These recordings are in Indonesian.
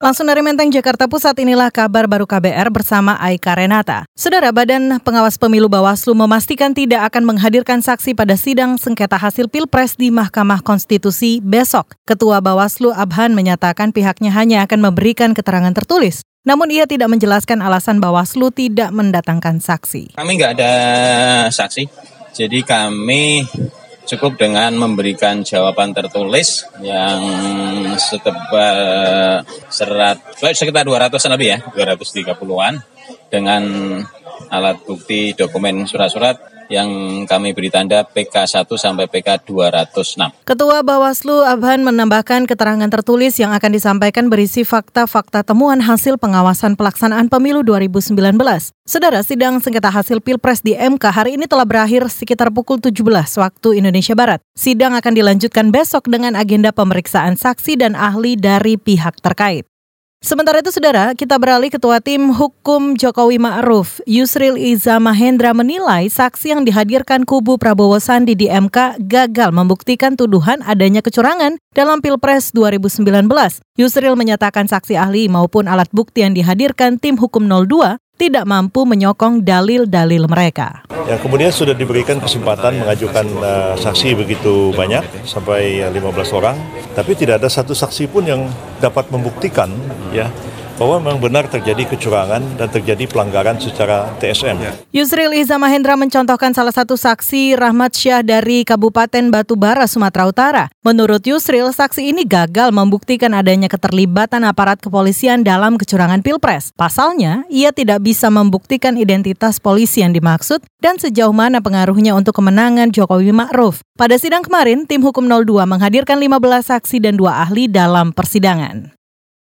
Langsung dari Menteng, Jakarta Pusat, inilah kabar baru KBR bersama Aika Renata. Saudara Badan Pengawas Pemilu Bawaslu memastikan tidak akan menghadirkan saksi pada sidang sengketa hasil Pilpres di Mahkamah Konstitusi besok. Ketua Bawaslu Abhan menyatakan pihaknya hanya akan memberikan keterangan tertulis. Namun ia tidak menjelaskan alasan Bawaslu tidak mendatangkan saksi. Kami nggak ada saksi, jadi kami cukup dengan memberikan jawaban tertulis yang setebal serat sekitar 200 lebih ya, 230-an dengan alat bukti dokumen surat-surat yang kami beri tanda PK1 sampai PK 206. Ketua Bawaslu Abhan menambahkan keterangan tertulis yang akan disampaikan berisi fakta-fakta temuan hasil pengawasan pelaksanaan pemilu 2019. Saudara, sidang sengketa hasil Pilpres di MK hari ini telah berakhir sekitar pukul 17 waktu Indonesia Barat. Sidang akan dilanjutkan besok dengan agenda pemeriksaan saksi dan ahli dari pihak terkait. Sementara itu, Saudara, kita beralih Ketua Tim Hukum Jokowi Ma'ruf, Yusril Iza Mahendra menilai saksi yang dihadirkan kubu Prabowo Sandi di MK gagal membuktikan tuduhan adanya kecurangan dalam Pilpres 2019. Yusril menyatakan saksi ahli maupun alat bukti yang dihadirkan tim hukum 02 tidak mampu menyokong dalil-dalil mereka. Ya, kemudian sudah diberikan kesempatan mengajukan uh, saksi begitu banyak sampai 15 orang, tapi tidak ada satu saksi pun yang dapat membuktikan ya bahwa memang benar terjadi kecurangan dan terjadi pelanggaran secara TSM. Ya. Yusril Iza Mahendra mencontohkan salah satu saksi Rahmat Syah dari Kabupaten Batubara, Sumatera Utara. Menurut Yusril, saksi ini gagal membuktikan adanya keterlibatan aparat kepolisian dalam kecurangan Pilpres. Pasalnya, ia tidak bisa membuktikan identitas polisi yang dimaksud dan sejauh mana pengaruhnya untuk kemenangan Jokowi Ma'ruf. Pada sidang kemarin, tim hukum 02 menghadirkan 15 saksi dan dua ahli dalam persidangan.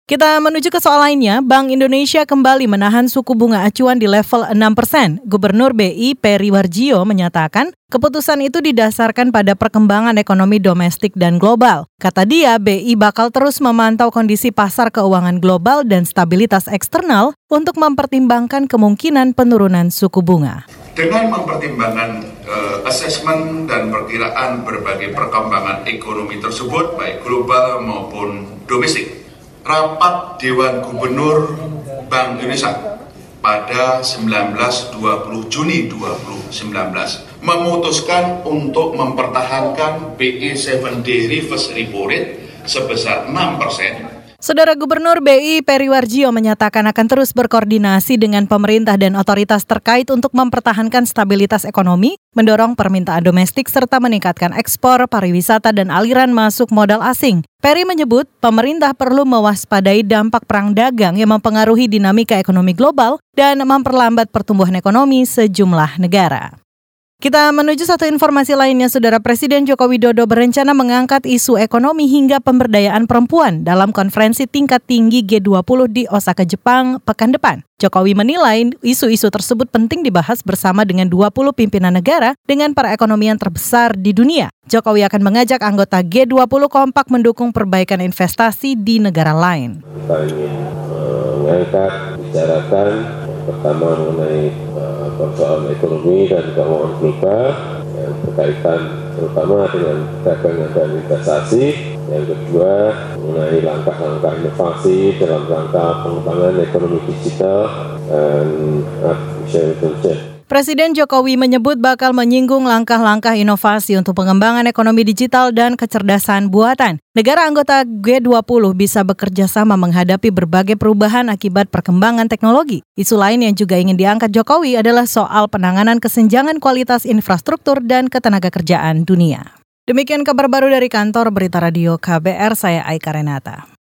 Kita menuju ke soal lainnya, Bank Indonesia kembali menahan suku bunga acuan di level 6 persen. Gubernur BI Peri Warjio menyatakan keputusan itu didasarkan pada perkembangan ekonomi domestik dan global. Kata dia, BI bakal terus memantau kondisi pasar keuangan global dan stabilitas eksternal untuk mempertimbangkan kemungkinan penurunan suku bunga. Dengan mempertimbangkan uh, asesmen dan perkiraan berbagai perkembangan ekonomi tersebut, baik global maupun domestik, rapat Dewan Gubernur Bank Indonesia pada 19-20 Juni 2019 memutuskan untuk mempertahankan BI 7-day reverse repo rate sebesar 6 persen Saudara Gubernur BI Periwarjio menyatakan akan terus berkoordinasi dengan pemerintah dan otoritas terkait untuk mempertahankan stabilitas ekonomi, mendorong permintaan domestik serta meningkatkan ekspor, pariwisata, dan aliran masuk modal asing. Peri menyebut pemerintah perlu mewaspadai dampak perang dagang yang mempengaruhi dinamika ekonomi global dan memperlambat pertumbuhan ekonomi sejumlah negara. Kita menuju satu informasi lainnya, Saudara Presiden Joko Widodo berencana mengangkat isu ekonomi hingga pemberdayaan perempuan dalam konferensi tingkat tinggi G20 di Osaka, Jepang pekan depan. Jokowi menilai isu-isu tersebut penting dibahas bersama dengan 20 pimpinan negara dengan perekonomian terbesar di dunia. Jokowi akan mengajak anggota G20 kompak mendukung perbaikan investasi di negara lain. Kita ingin mengangkat, bicarakan pertama mengenai uh, persoalan ekonomi dan keuangan global yang berkaitan terutama dengan dagangan dan investasi. Yang kedua mengenai langkah-langkah inovasi dalam rangka pengembangan ekonomi digital dan artificial intelligence. Presiden Jokowi menyebut bakal menyinggung langkah-langkah inovasi untuk pengembangan ekonomi digital dan kecerdasan buatan. Negara anggota G20 bisa bekerja sama menghadapi berbagai perubahan akibat perkembangan teknologi. Isu lain yang juga ingin diangkat Jokowi adalah soal penanganan kesenjangan kualitas infrastruktur dan ketenaga kerjaan dunia. Demikian kabar baru dari kantor Berita Radio KBR, saya Aika Renata.